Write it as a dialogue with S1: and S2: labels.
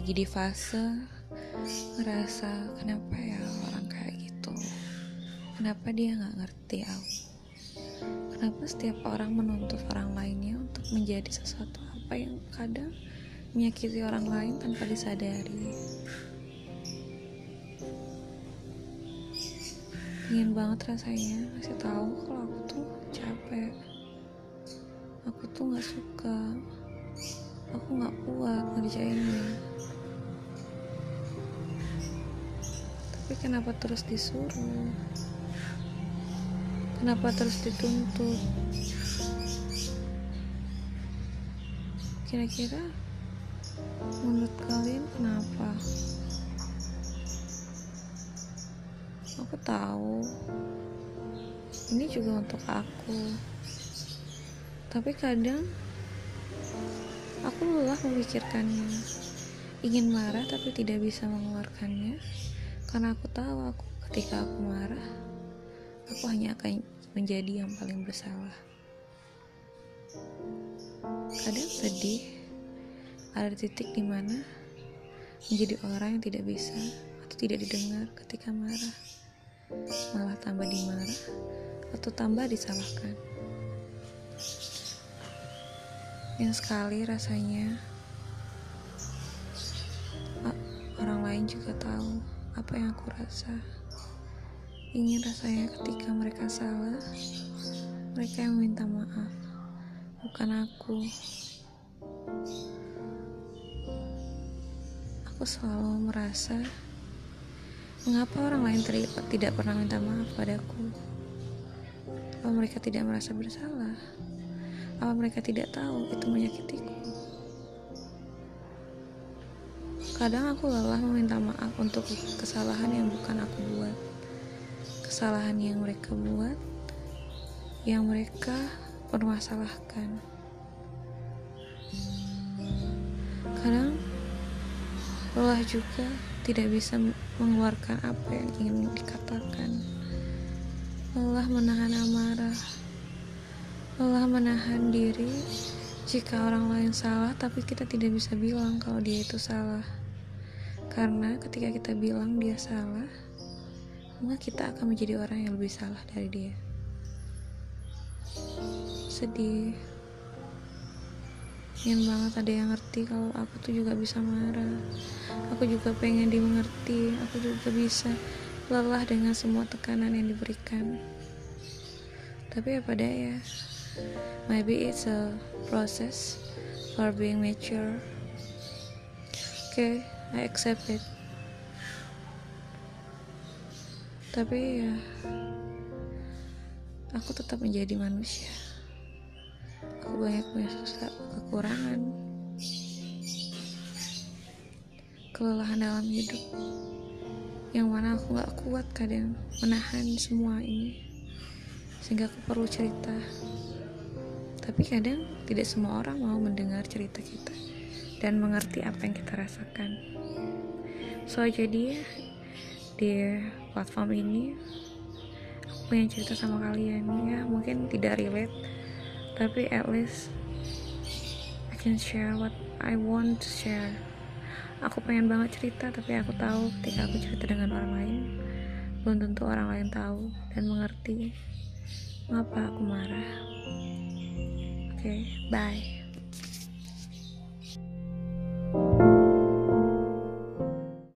S1: lagi di fase ngerasa kenapa ya orang kayak gitu? Kenapa dia nggak ngerti aku? Kenapa setiap orang menuntut orang lainnya untuk menjadi sesuatu apa yang kadang menyakiti orang lain tanpa disadari? Ingin banget rasanya kasih tahu kalau aku tuh capek. Aku tuh nggak suka. Aku nggak kuat ngerjainnya tapi kenapa terus disuruh? Kenapa terus dituntut? Kira-kira menurut kalian kenapa? Aku tahu. Ini juga untuk aku. Tapi kadang Aku lelah memikirkannya. Ingin marah tapi tidak bisa mengeluarkannya. Karena aku tahu aku ketika aku marah, aku hanya akan menjadi yang paling bersalah. Kadang sedih, ada titik di mana menjadi orang yang tidak bisa atau tidak didengar ketika marah, malah tambah dimarah atau tambah disalahkan yang sekali rasanya orang lain juga tahu apa yang aku rasa ingin rasanya ketika mereka salah mereka yang minta maaf bukan aku. Aku selalu merasa mengapa orang lain terlibat tidak pernah minta maaf padaku? Apa mereka tidak merasa bersalah? Apa mereka tidak tahu itu menyakitiku? Kadang aku lelah meminta maaf untuk kesalahan yang bukan aku buat. Kesalahan yang mereka buat, yang mereka permasalahkan. Kadang lelah juga tidak bisa mengeluarkan apa yang ingin dikatakan. Lelah menahan amarah lelah menahan diri jika orang lain salah tapi kita tidak bisa bilang kalau dia itu salah karena ketika kita bilang dia salah maka kita akan menjadi orang yang lebih salah dari dia. Sedih. Ingin banget ada yang ngerti kalau aku tuh juga bisa marah. Aku juga pengen dimengerti aku juga bisa lelah dengan semua tekanan yang diberikan. Tapi apa daya Maybe it's a process for being mature. Okay, I accept it. Tapi ya, aku tetap menjadi manusia. Aku banyak punya susah, kekurangan, kelelahan dalam hidup, yang mana aku gak kuat kadang menahan semua ini, sehingga aku perlu cerita tapi kadang tidak semua orang mau mendengar cerita kita dan mengerti apa yang kita rasakan. So jadi di platform ini aku pengen cerita sama kalian ya mungkin tidak relate tapi at least I can share what I want to share. Aku pengen banget cerita tapi aku tahu ketika aku cerita dengan orang lain belum tentu orang lain tahu dan mengerti mengapa aku marah. Okay, bye.